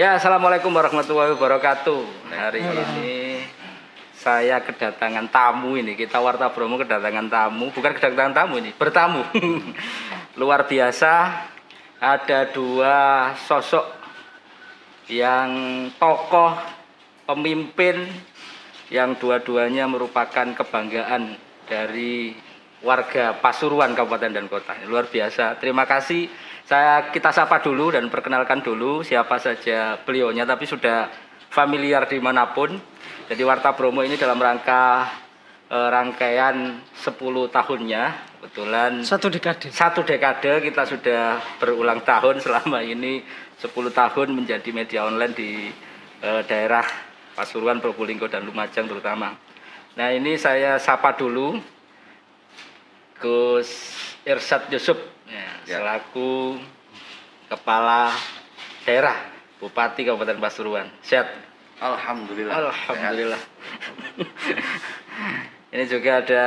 Ya, assalamualaikum warahmatullahi wabarakatuh. Hari ini saya kedatangan tamu ini. Kita Warta Bromo kedatangan tamu, bukan kedatangan tamu ini, bertamu. Luar biasa. Ada dua sosok yang tokoh, pemimpin, yang dua-duanya merupakan kebanggaan dari warga Pasuruan Kabupaten dan Kota. Luar biasa. Terima kasih. Saya kita sapa dulu dan perkenalkan dulu siapa saja beliaunya, tapi sudah familiar di mana pun. Jadi Warta Bromo ini dalam rangka eh, rangkaian 10 tahunnya, kebetulan Satu dekade. satu dekade kita sudah berulang tahun selama ini 10 tahun menjadi media online di eh, daerah Pasuruan, Probolinggo dan Lumajang terutama. Nah ini saya sapa dulu Gus Irsad Yusuf ya, selaku kepala daerah Bupati Kabupaten Pasuruan. Sehat. Alhamdulillah. Alhamdulillah. Ini juga ada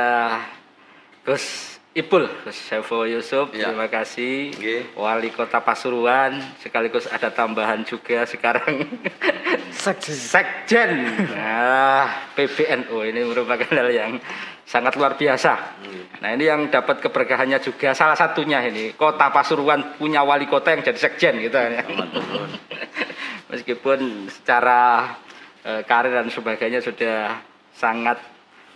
Gus Ipul, Gus Sevo Yusuf, Ya. terima kasih. Nggih. Wali Kota Pasuruan, sekaligus ada tambahan juga sekarang Sekjen. Sekjen nah, PBNU ini merupakan hal yang sangat luar biasa. Nah ini yang dapat keberkahannya juga salah satunya ini Kota Pasuruan punya wali kota yang jadi sekjen gitu kan ya. Meskipun secara eh, karir dan sebagainya sudah sangat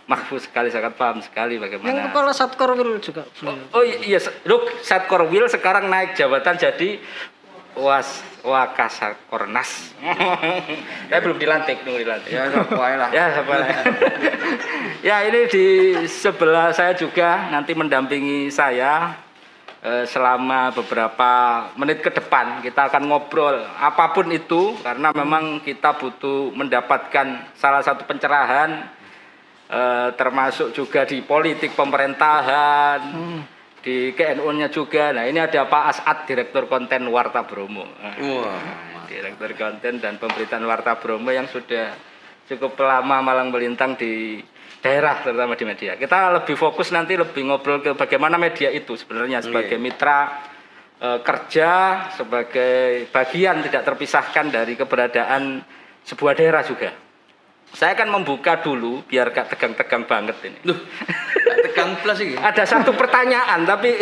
mahfuz sekali, sangat paham sekali Yang bagaimana. kepala Satker Wil juga Oh, oh iya, look, Satkor Wil sekarang naik jabatan jadi Was Wakasakornas. Saya belum dilantik, nunggu dilantik. Ya, lah. Ya, lah. ya, ini di sebelah saya juga nanti mendampingi saya eh, selama beberapa menit ke depan. Kita akan ngobrol apa pun itu karena memang kita butuh mendapatkan salah satu pencerahan eh, termasuk juga di politik pemerintahan. Di KNU-nya juga. Nah, ini ada Pak Asad, Direktur Konten Warta Bromo. Nah, Wah, Direktur konten dan pemberitaan Warta Bromo yang sudah cukup lama malang melintang di daerah terutama di media. Kita lebih fokus nanti lebih ngobrol ke bagaimana media itu sebenarnya sebagai mitra eh, kerja, sebagai bagian tidak terpisahkan dari keberadaan sebuah daerah juga. Saya akan membuka dulu biar gak tegang-tegang banget ini. Plus iki. Ada satu pertanyaan tapi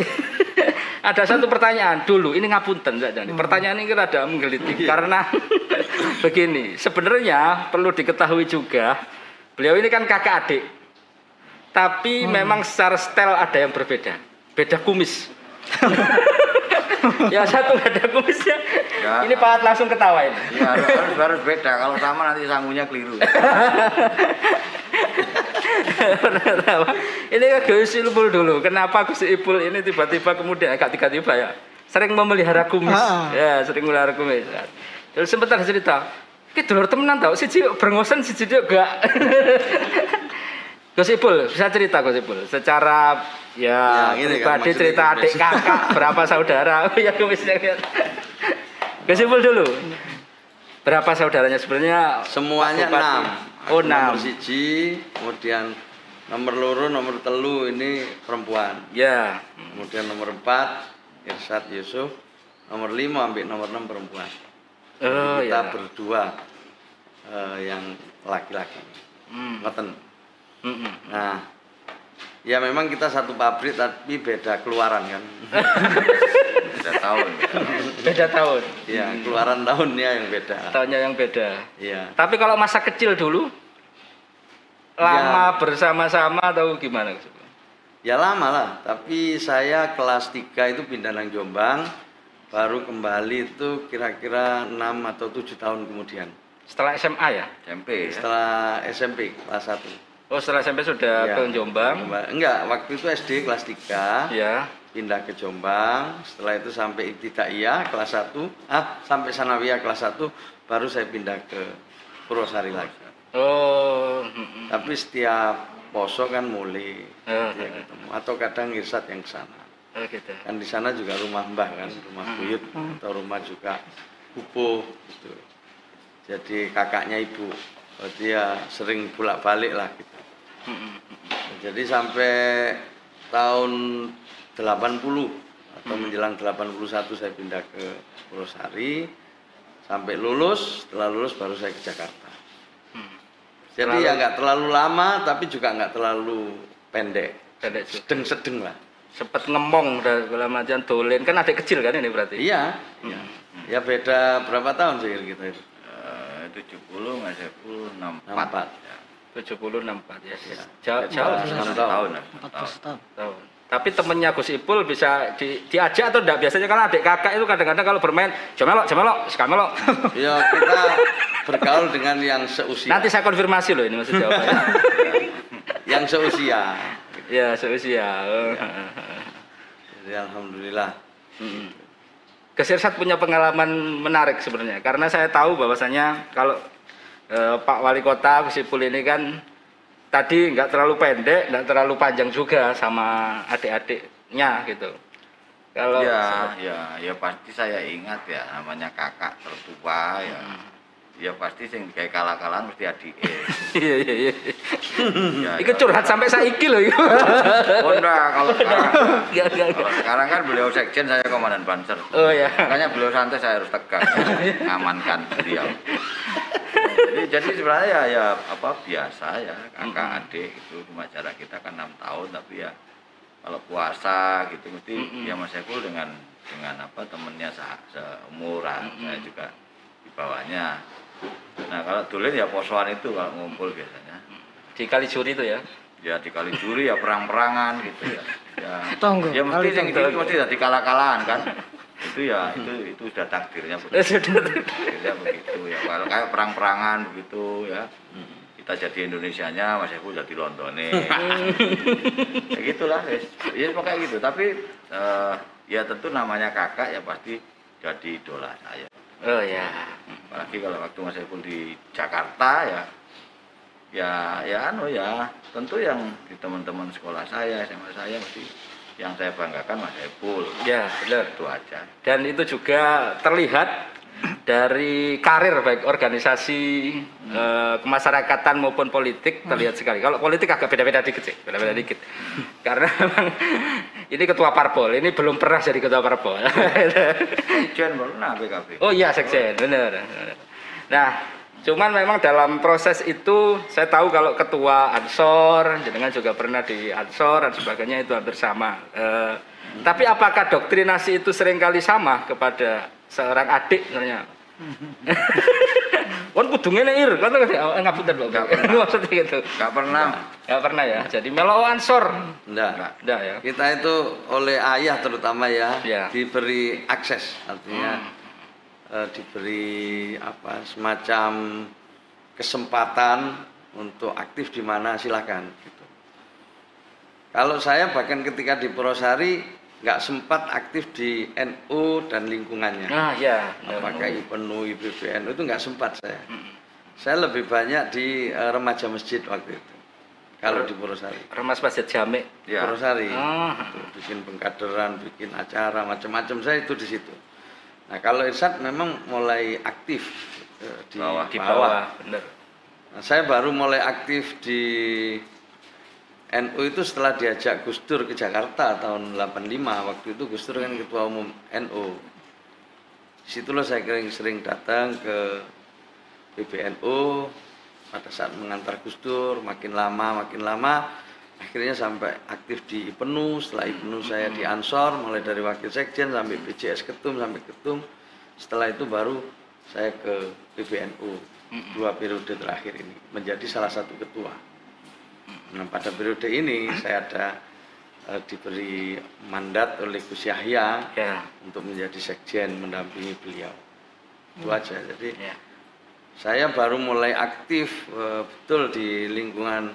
ada satu pertanyaan dulu ini ngapunten saja nih. Pertanyaan ini rada menggelitik karena begini, sebenarnya perlu diketahui juga beliau ini kan kakak adik. Tapi memang secara style ada yang berbeda. Beda kumis. ya satu nggak ada kumisnya. Ya. Ini Pak langsung ketawa ini. Iya, harus, harus, beda. Kalau sama nanti sangunya keliru. Ini Gus Ipul dulu. Kenapa Gus Ipul ini tiba-tiba kemudian agak tiba-tiba ya sering memelihara kumis. Ah. Ya, sering memelihara kumis. Terus sempat ada cerita, "Ki dulur temenan tau, siji brengosen siji juga." Gus Ipul, bisa cerita Gus Ipul secara ya, Ya, ini kan pribadi maksudnya cerita adik kakak berapa saudara oh ya kumisnya lihat. Gus Ipul dulu berapa saudaranya sebenarnya Semuanya Pak enam. oh enam Nomor siji, kemudian nomor loro, nomor telu ini perempuan. ya Kemudian nomor empat, Irsad Yusuf. Nomor lima ambil nomor enam perempuan. oh Kita ya berdua eh, yang laki-laki. Hmm. Ngoten. Mm-mm. Nah, ya memang kita satu pabrik tapi beda keluaran kan. beda tahun. beda tahun Ya, keluaran tahunnya yang beda. tahunnya yang beda Iya. tapi kalau masa kecil dulu lama bersama-sama atau gimana? Ya lama lah, tapi saya kelas 3 itu pindah nang Jombang, baru kembali itu kira-kira 6 atau 7 tahun kemudian. setelah SMA ya SMP ya. Setelah SMP kelas 1. Oh setelah SMP sudah Ya, ke Jombang? Enggak, waktu itu SD kelas 3. ya pindah ke Jombang. Setelah itu sampai ibtidaiyah kelas 1 ah sampai sanawiyah kelas 1 baru saya pindah ke Purwosari lagi. Oh tapi setiap poso kan mulai Eh, dia ketemu. Atau kadang irsat yang ke sana. Oh gitu. Kan di sana juga rumah mbah kan rumah buyut atau rumah juga pupuh gitu. Jadi kakaknya ibu. Berarti ya sering bolak balik lah gitu. Jadi sampai tahun 80 atau menjelang 81 saya pindah ke Purwosari. Sampai lulus setelah lulus baru saya ke Jakarta. Hmm. jadi Terlalu- ya nggak terlalu lama tapi juga nggak terlalu pendek. Pendek sedeng-sedeng lah. Sempet ngemong dalam artian dolen. Kan adik kecil kan ini berarti. iya. Iya. ya beda berapa tahun sih kita itu Eh, 70 Mas Epul 64 Empat. ya. 70 64 ya. Jauh, Ya, jauh enam Enam tahun. tahun ya. 14 tahun. tahun. Tapi temennya Gus Ipul bisa di, diajak atau enggak? Biasanya kan adik kakak itu kadang-kadang kalau bermain jamelok, jamelok, sekamelo. ya kita bergaul dengan yang seusia Nanti saya konfirmasi loh ini maksud jawabannya. yang seusia ya, seusia. Oh. jadi alhamdulillah. Gus Irsad punya pengalaman menarik sebenarnya karena saya tahu bahwasanya kalau eh, Pak Wali Kota Gus Ipul ini kan tadi nggak terlalu pendek, nggak terlalu panjang juga sama adik-adiknya gitu. Kalau Ya, ya, ya pasti saya ingat ya namanya kakak tertua ya. Ya pasti sing kayak kalah-kalahan mesti adik. iya iya iya. ya, Iku ya. curhat sampai saiki loh. iku. Oh enggak, kalau sekarang, sekarang kan beliau sekjen, saya komandan panser. Oh ya. Makanya beliau santai saya harus tegas, ngamankan beliau. Jadi, sebenarnya ya, ya apa biasa ya kakak adik itu cuma jarak kita kan enam tahun tapi ya kalau puasa gitu mesti Mm-mm. ya Mas Epul dengan dengan apa temennya se- seumuran Mm-mm. saya juga di bawahnya. Nah kalau dulu ya posoan itu kalau ngumpul biasanya Di Kalijuri itu ya. ya di kali juri ya perang-perangan gitu ya. Ya, Tonggo, ya mesti kali yang itu mesti jadi kalah-kalahan kan. Itu ya itu itu sudah takdirnya begitu. Sudah. takdirnya begitu ya. Kalau kayak perang-perangan begitu ya. Kita jadi Indonesianya, Mas Eko jadi Londone. ya gitulah, ya, ya pokoknya gitu. Tapi eh, ya tentu namanya kakak ya pasti jadi idola saya. Oh ya. Apalagi kalau waktu Mas Epul di Jakarta ya ya ya anu ya tentu yang di teman-teman sekolah saya SMA saya mesti yang saya banggakan Mas Epul Ya, benar. itu aja Dan itu juga terlihat dari karir baik organisasi eh, kemasyarakatan maupun politik terlihat sekali. Kalau politik agak beda-beda dikit sih, beda-beda dikit. Karena memang ini ketua parpol, ini belum pernah jadi ketua parpol. Sekjen pernah PKB oh iya sekjen, benar. Nah, cuman memang dalam proses itu saya tahu kalau ketua Ansor, jenengan juga pernah di Ansor dan sebagainya itu hampir sama. Eh, tapi apakah doktrinasi itu sering kali sama kepada seorang adik sebenarnya? Kon kudu ngene ir, kon ngapunten lho. Nggak pernah. Maksudnya gitu. nggak pernah Enggak pernah ya. Jadi melo Ansor. enggak Enggak. Enggak ya. kita itu oleh ayah terutama ya Ya. diberi akses artinya eh, diberi apa semacam kesempatan untuk aktif di mana silakan gitu. Kalau saya bahkan ketika di Purwosari nggak sempat aktif di NU dan lingkungannya. Nah, ya. Apakah IPNU, IPBNU itu nggak sempat saya. Mm. Saya lebih banyak di eh, remaja masjid waktu itu. Kalau di Purwosari. Remas Masjid Jamek. ya Purwosari. Ah. Itu, bikin pengkaderan, bikin acara macam-macam saya itu di situ. Nah, kalau Irsad memang mulai aktif eh, di Bawah. Di bawah. bawah, bener. Nah, saya baru mulai aktif di NU itu setelah diajak Gus Dur ke Jakarta tahun 85. Waktu itu Gus Dur kan ketua umum NU. Di situlah saya sering, sering datang ke PBNU pada saat mengantar Gus Dur, makin lama makin lama akhirnya sampai aktif di IPNU, setelah IPNU saya di Ansor mulai dari wakil sekjen sampai PJS ketum sampai ketum. Setelah itu baru saya ke PBNU dua periode terakhir ini menjadi salah satu ketua. Nah, pada periode ini saya ada eh, diberi mandat oleh Gus Yahya Ya. untuk menjadi sekjen mendampingi beliau. Itu aja. Jadi Ya. saya baru mulai aktif eh, betul di lingkungan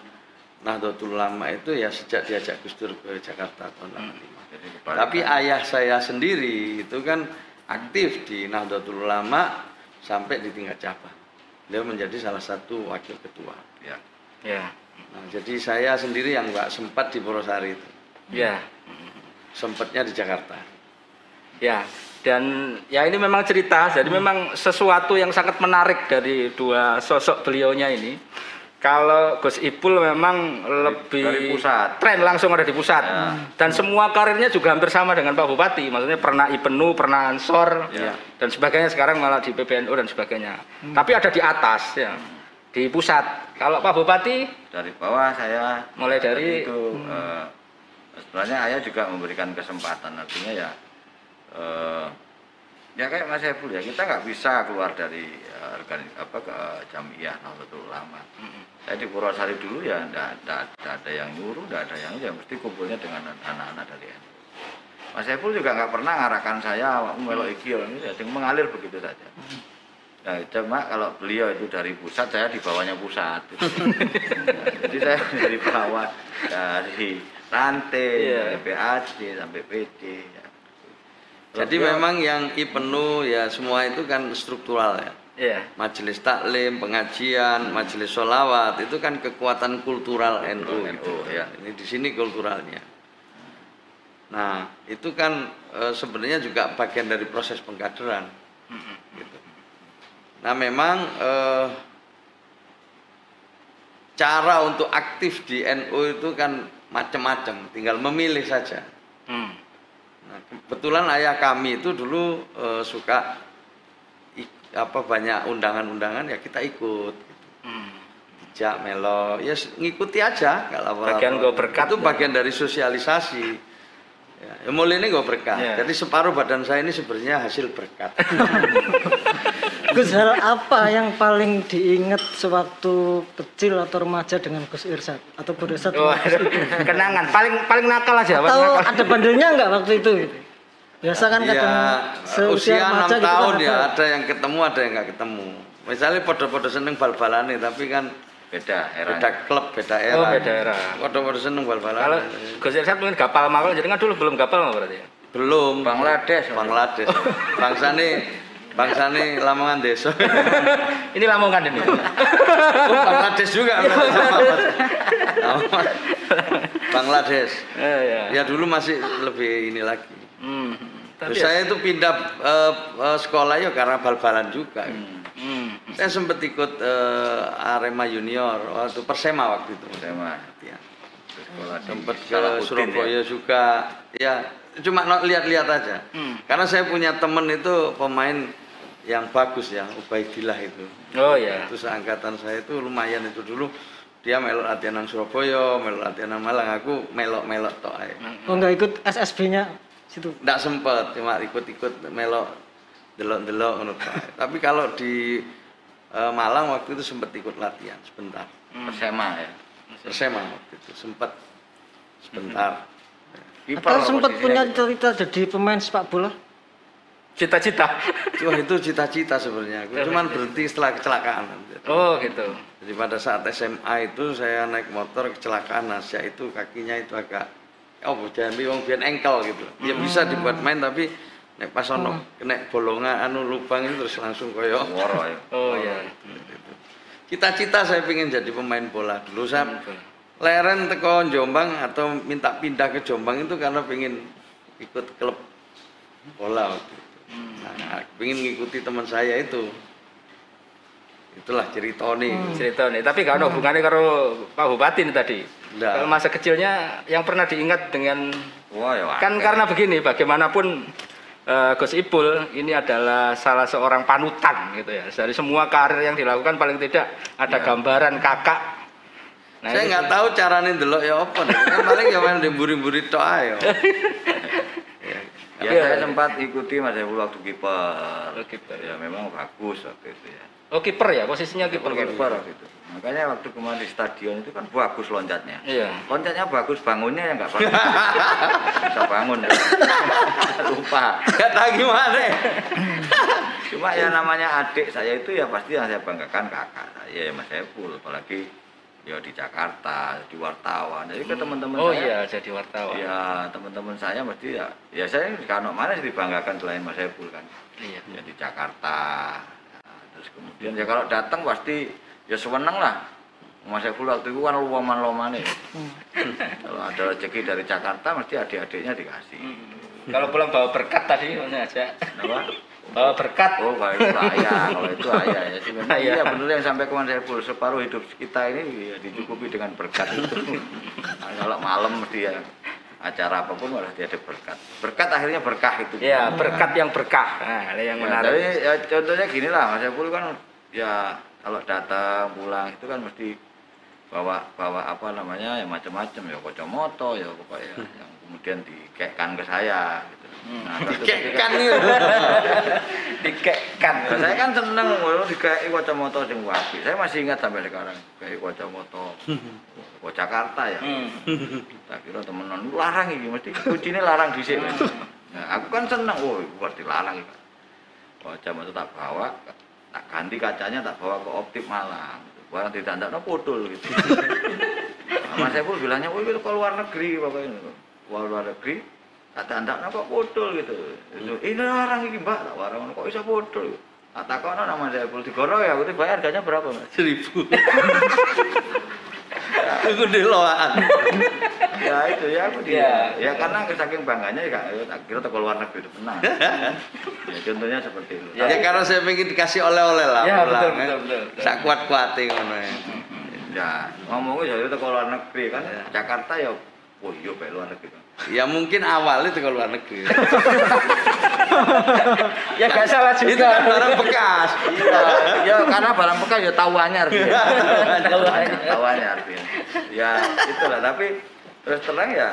Nahdlatul Ulama itu ya sejak diajak Gus Dur ke Jakarta tahun 85. Jadi Tapi ayah saya sendiri itu kan aktif di Nahdlatul Ulama sampai di tingkat cabang. Beliau menjadi salah satu wakil ketua. ya Ya. Nah, jadi saya sendiri yang nggak sempat di Purwosari itu, Ya. sempatnya di Jakarta. Ya, dan ya ini memang cerita, jadi memang sesuatu yang sangat menarik dari dua sosok beliaunya ini. Kalau Gus Ipul memang lebih dari pusat. tren langsung ada di pusat. Ya. dan semua karirnya juga hampir sama dengan Pak Bupati. Maksudnya pernah IPENU pernah Ansor Ya. dan sebagainya. Sekarang malah di PBNU dan sebagainya. Tapi ada di atas ya. Di pusat. Kalau Pak Bupati? Dari bawah saya mulai dari itu. Eh, sebenarnya ayah juga memberikan kesempatan. Artinya ya eh, ya kayak Mas Saiful ya kita nggak bisa keluar dari eh, organis apa ke jamiah Nahdlatul Ulama saya di Purwosari dulu ya nggak ada yang nyuruh nggak ada yang ya mesti kumpulnya dengan anak-anak dari NU Mas Saiful juga nggak pernah ngarahkan saya "Awakmu melok iki ya ini ya mengalir begitu saja Nah, cuma kalau beliau itu dari pusat, saya di bawahnya pusat. Jadi saya dari bawah, dari rantai, Iya. dari PAD sampai PD. ya. Jadi Beliau- memang yang IPENU ya semua itu kan struktural ya. Ya Majelis taklim, pengajian, majelis sholawat itu kan kekuatan kultural NU. Gitu. ya. Ini di sini kulturalnya. Nah itu kan eh, sebenarnya juga bagian dari proses pengkaderan. Gitu. Nah memang eh, cara untuk aktif di NU itu kan macam-macam, tinggal memilih saja. Hmm. Nah, kebetulan ayah kami itu dulu eh, suka apa banyak undangan-undangan ya kita ikut. Hmm. Dijak melo, ya ngikuti aja nggak apa-apa. Bagian gue berkat. Itu bagian dari sosialisasi. Ya, ya mulai ini gue berkat. Ya. Jadi separuh badan saya ini sebenarnya hasil berkat. Gus hal apa yang paling diingat sewaktu kecil atau remaja dengan Gus Irsad atau Gus Irsad Oh, kenangan paling paling nakal aja atau nakal. ada bandilnya nggak waktu itu gitu? Biasa kan kadang ya, seusia usia enam gitu tahun kan ya ada. ada yang ketemu ada yang nggak ketemu. Misalnya podo-podo seneng bal-balane tapi kan beda era. beda klub, beda era. Oh, beda era. Podo-podo seneng kalau bal-balane. Gus Irsad mungkin gapal makal jadi kan dulu belum gapal mah berarti ya Belum. Bangladesh. Bangladesh. Bangsane bangsane Lamongan desa. ini lamongan ini Oh, Bangladesh juga. Lamongan. Bangladesh. Eh, ya. Ya dulu masih lebih ini lagi. Hmm. Tapi Terus ya- saya itu pindah eh, eh, sekolah ya karena bal-balan juga. Hmm. Saya sempat ikut eh, Arema Junior waktu Persema waktu itu. Persema. Ya. Sekolah Sempat ke Surabaya ya. juga. Ya, cuma lihat-lihat aja. Hmm. Karena saya punya temen itu pemain yang bagus ya, Ubaidillah itu. oh ya Itu seangkatan saya itu lumayan itu dulu. Dia melok latihan nang Surabaya, melok latihan nang Malang, aku melok-melok tok ae. oh nggak ikut SSB-nya situ Nggak sempet, cuma ikut-ikut melok delok-delok ae. Tapi kalau di eh, Malang waktu itu sempat ikut latihan sebentar. Persema ya. Persema waktu itu sempat sebentar. Kiper atau sempat punya gitu. cerita jadi pemain sepak bola cita-cita Wah itu cita-cita sebenarnya. Aku cuman berhenti setelah kecelakaan. oh gitu Jadi pada saat SMA itu saya naik motor kecelakaan Nasya itu kakinya itu agak oh jambi wong biyen engkel gitu. Ya bisa dibuat main tapi nek pas ono kena bolongan anu lubang itu terus langsung koyo Woro ya. oh ya Cita-cita saya pengen jadi pemain bola dulu saya leren teko Jombang atau minta pindah ke Jombang itu karena pengen ikut klub bola waktu itu. Nah, pengen ngikuti teman saya itu. Itulah cerita nih. cerita nih tapi gak ada hubungannya karo Pak Bupati nih tadi Nggak. kalau masa kecilnya yang pernah diingat dengan Wah ya. kan karena begini bagaimanapun eh, Gus Ipul ini adalah salah seorang panutan gitu ya dari semua karir yang dilakukan paling tidak ada Ya. gambaran kakak Nah, saya nggak tahu caranya delok ya apa nih. Kan paling ya main demburi-mburi tok ae. ya. Ya, Iya. saya sempat ikuti Mas Saiful waktu kiper. Oh, kiper. Ya memang bagus waktu itu ya. Oh kiper ya posisinya kiper Kiper kiper waktu itu. Makanya waktu kemarin di stadion itu kan bagus loncatnya. iya Loncatnya bagus, bangunnya yang nggak bagus. Bisa bangun. ya. Lupa. Nggak tahu gimana. Cuma ya namanya adik saya itu ya pasti yang saya banggakan kakak saya Mas Saiful. Apalagi ya di Jakarta, di wartawan. Jadi ke teman-teman oh saya. iya jadi wartawan Ya teman-teman saya mesti ya, ya saya kalau mana sih dibanggakan selain Mas Saiful kan. iya Ya di Jakarta. Terus kemudian ya kalau datang pasti ya sewenang lah. Mas Saiful waktu itu kan loman lomane. kalau ada rezeki dari Jakarta mesti adik-adiknya dikasih. kalau pulang bawa berkat tadi mana aja Kenapa? Oh, berkat. Oh, itu ayah, kalau itu ayah ya. Sebenarnya Ayah. iya benar yang sampai kemarin saya pul separuh hidup kita ini ya dicukupi dengan berkat itu. Kalau malam mesti ya acara apa pun malah dia ada berkat. Berkat akhirnya berkah itu. Ya, berkat yang berkah. Nah, yang Ya, menarik. tapi ya, contohnya gini lah, Mas Epul kan ya kalau datang pulang itu kan mesti bawa bawa apa namanya ya macam-macam ya kocomoto ya pokoknya yang kemudian dikekkan ke saya gitu. Nah, terus ketika- Kekkan itu. Dikekkan. Nah, saya kan seneng kalau dikei kacamata sing wapi. Saya masih ingat sampai sekarang kayak kacamata ke Jakarta ya. Hmm. Tak kira temenan "Lu larang iki mesti kuncine larang dhisik. Nah, aku kan seneng, oh berarti larang iki. Kacamata tak bawa, tak ganti kacanya tak bawa ke optik Malang. Barang ditandakno podol gitu. Mas Epul bilangnya, oh itu ke luar negeri pokoknya. Keluar luar negeri, tak tandakno kok podol gitu. Itu, Ini larang iki mbak, tak warang kok bisa podol. Tak takono nama saya Epul digoro ya, aku bayar harganya berapa mas? Seribu. Itu deloan. ya itu ya aku dia ya, karena saking bangganya ya kira ke luar negeri itu menang ya contohnya seperti itu Ya, karena saya pengen dikasih oleh-oleh lah. Ya, betul, kan. betul, betul, betul. Sak kuat-kuatnya ngono ya. ya ngomongnya jadi ke luar negeri kan Jakarta ya oh iya ke luar negeri kan Ya mungkin awalnya itu ke luar negeri. Ya gak salah juga. itu kan barang bekas. iya ya karena barang bekas ya tahuannya artinya tahuannya artinya ya itulah. Tapi terus terang ya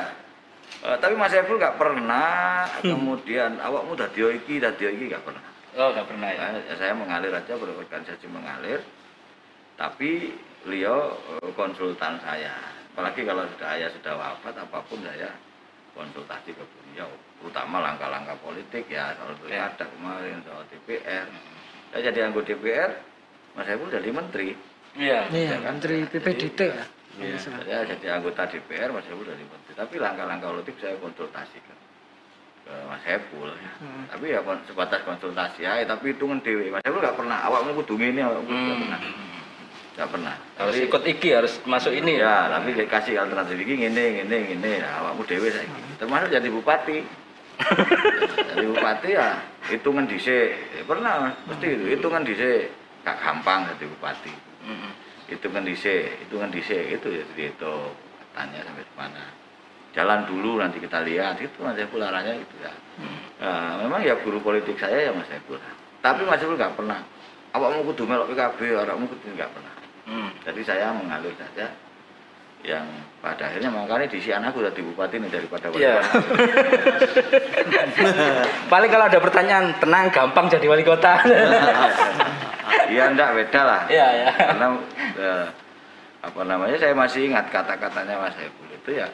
eh, tapi Mas Epul nggak pernah kemudian awakmu dadi iki dadi iki nggak pernah. Oh, gak pernah ya. Ya, saya mengalir aja berorganisasi mengalir. Tapi beliau eh, konsultan saya. Apalagi kalau sudah ayah sudah wafat apa pun saya konsultasi ke beliau. Terutama langkah-langkah politik ya soal pilkada kemarin soal DPR saya jadi anggota DPR Mas Saiful jadi menteri. Iya. Iya, Menteri PPDT ya. Iya. saya jadi anggota DPR Mas Saiful jadi menteri. Tapi langkah-langkah politik saya konsultasikan ke Mas Saiful. Ya. Hmm. tapi ya sebatas konsultasi ya tapi hitungan dewi Mas Saiful nggak pernah. Awakmu kudu ngene awakmu nggak Hmm. pernah nggak pernah. Harus Tapi- ikut iki, harus masuk ini ya. Tapi kayak kasih alternatif ini ngene ngene ngene. Ya awakmu dewe saiki. Termasuk jadi bupati. Jadi bupati ya hitungan dhisik. Ya, pernah Mas. mesti itu hitungan dhisik. Gak gampang jadi bupati. Mm-mm. Hitungan dhisik hitungan dhisik itu ya dihitung tanya sampai mana jalan dulu nanti kita lihat itu Mas Saiful arahnya itu ya Nah, memang ya guru politik saya ya Mas Saiful tapi Mas Saiful nggak pernah awakmu kudu melok PKB awakmu kudu nggak pernah Hmm. jadi saya mengalir saja yang pada akhirnya makanya di si anakku jadi bupati nih daripada wali Iya. kota. Paling kalau ada pertanyaan, tenang, gampang jadi wali kota. Iya enggak beda lah. Iya, ya. Karena eh, apa namanya saya masih ingat kata-katanya Mas Saiful itu ya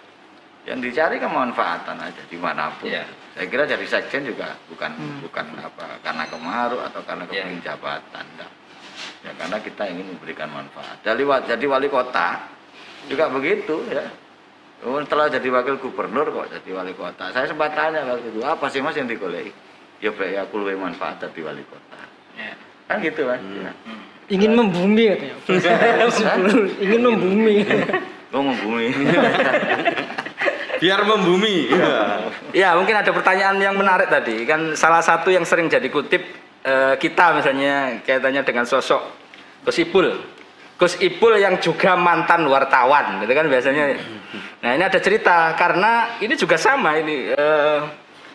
yang dicari kemanfaatan aja di mana pun. Iya. Saya kira jadi sekjen juga bukan bukan apa karena kemaruk atau karena Iya. kepingin jabatan. enggak. Ya karena kita ingin memberikan manfaat. Jadi jadi wali kota juga begitu ya. Setelah jadi wakil gubernur kok jadi wali kota. Saya sempat tanya waktu itu, apa sih mas yang digoleki? Ya baik aku lebih manfaat jadi wali kota. Ya. Kan gitu kan. Hmm. Ya. Ingin membumi katanya. Ingin membumi. Gue membumi. Biar membumi. Ya, mungkin ada pertanyaan yang menarik tadi. Kan salah satu yang sering jadi kutip eh, kita misalnya kaitannya dengan sosok Gus Ipul. Gus Ipul yang juga mantan wartawan, gitu kan biasanya. Nah, ini ada cerita karena ini juga sama ini eh,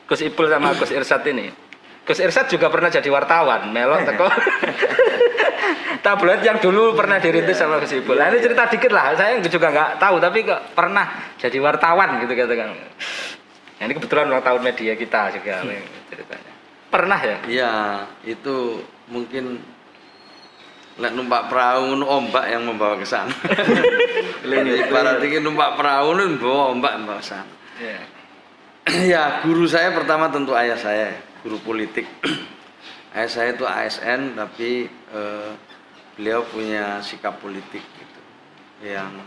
Gus Ipul sama Gus Irsat ini. Gus Irsat juga pernah jadi wartawan, melon teko. Tabloid yang dulu pernah dirintis sama Gus Ipul. Nah, ini cerita dikit lah, saya juga nggak tahu, tapi kok pernah jadi wartawan gitu katakan. Nah, ini kebetulan ulang tahun media kita juga ini ceritanya. Pernah ya? Iya, itu mungkin lek numpak perahu ngono ombak yang membawa ke sana. Ibarat iki numpak perahu nu membawa ombak membawa ke sana. Iya. ya, guru saya pertama tentu ayah saya, guru politik. ayah saya itu ASN tapi eh, beliau punya sikap politik gitu. Yang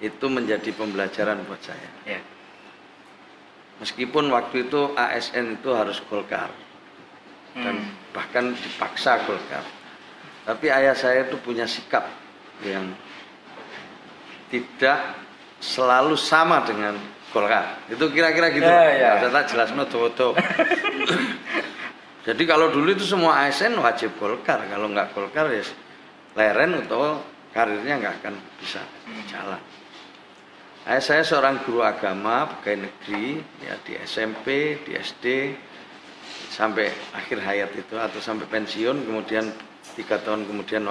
itu menjadi pembelajaran buat saya. Iya. Meskipun waktu itu ASN itu harus Golkar dan Hmm. bahkan dipaksa Golkar. Tapi ayah saya itu punya sikap yang tidak selalu sama dengan Golkar. Itu kira-kira gitu. Ya, ya. Saya tak jelas no tuh Jadi kalau dulu itu semua ASN wajib Golkar, kalau nggak Golkar ya leren atau karirnya nggak akan bisa jalan. Eh, saya seorang guru agama pegawai negeri ya di SMP, di SD sampai akhir hayat itu atau sampai pensiun kemudian tiga tahun kemudian